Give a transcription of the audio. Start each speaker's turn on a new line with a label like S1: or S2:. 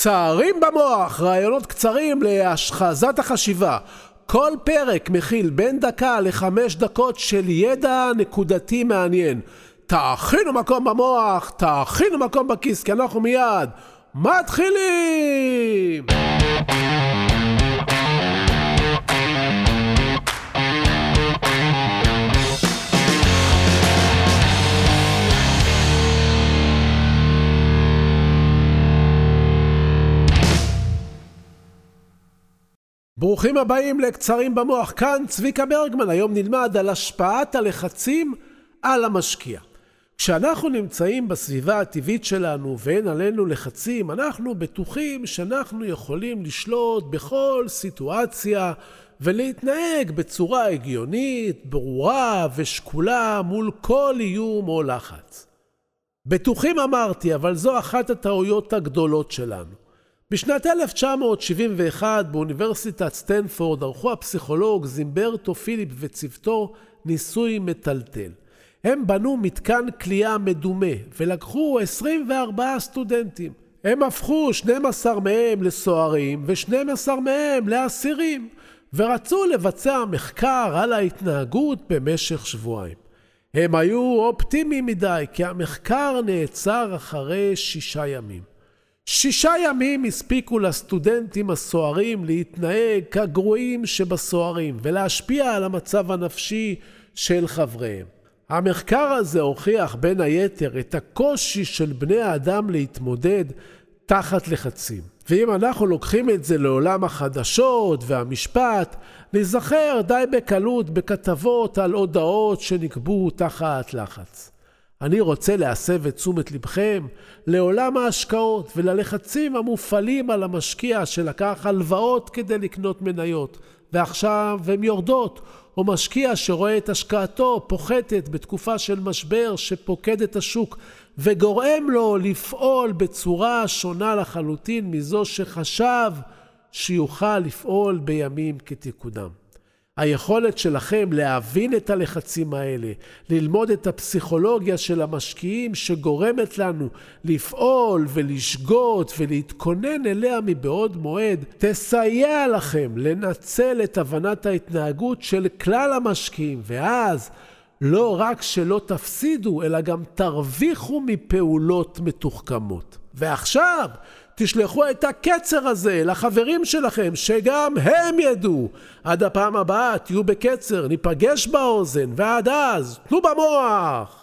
S1: קצרים במוח, רעיונות קצרים להשחזת החשיבה. כל פרק מכיל בין דקה לחמש דקות של ידע נקודתי מעניין. תאכינו מקום במוח, תאכינו מקום בכיס, כי אנחנו מיד מתחילים! ברוכים הבאים לקצרים במוח, כאן צביקה ברגמן. היום נלמד על השפעת הלחצים על המשקיע. כשאנחנו נמצאים בסביבה הטבעית שלנו ואין עלינו לחצים, אנחנו בטוחים שאנחנו יכולים לשלוט בכל סיטואציה ולהתנהג בצורה הגיונית, ברורה ושקולה מול כל איום או לחץ. בטוחים אמרתי, אבל זו אחת הטעויות הגדולות שלנו. בשנת 1971 באוניברסיטת סטנפורד ערכו הפסיכולוג זימברטו פיליפ וצוותו ניסוי מטלטל. הם בנו מתקן כליאה מדומה ולקחו 24 סטודנטים. הם הפכו 12 מהם לסוהרים ו-12 מהם לאסירים ורצו לבצע מחקר על ההתנהגות במשך שבועיים. הם היו אופטימיים מדי כי המחקר נעצר אחרי שישה ימים. שישה ימים הספיקו לסטודנטים הסוערים להתנהג כגרועים שבסוערים ולהשפיע על המצב הנפשי של חבריהם. המחקר הזה הוכיח בין היתר את הקושי של בני האדם להתמודד תחת לחצים. ואם אנחנו לוקחים את זה לעולם החדשות והמשפט, נזכר די בקלות בכתבות על הודעות שנקבעו תחת לחץ. אני רוצה להסב את תשומת לבכם לעולם ההשקעות וללחצים המופעלים על המשקיע שלקח הלוואות כדי לקנות מניות, ועכשיו הן יורדות, או משקיע שרואה את השקעתו פוחתת בתקופה של משבר שפוקד את השוק וגורם לו לפעול בצורה שונה לחלוטין מזו שחשב שיוכל לפעול בימים כתיקונם. היכולת שלכם להבין את הלחצים האלה, ללמוד את הפסיכולוגיה של המשקיעים שגורמת לנו לפעול ולשגות ולהתכונן אליה מבעוד מועד, תסייע לכם לנצל את הבנת ההתנהגות של כלל המשקיעים, ואז לא רק שלא תפסידו, אלא גם תרוויחו מפעולות מתוחכמות. ועכשיו, תשלחו את הקצר הזה לחברים שלכם, שגם הם ידעו. עד הפעם הבאה תהיו בקצר, ניפגש באוזן, ועד אז, תנו במוח!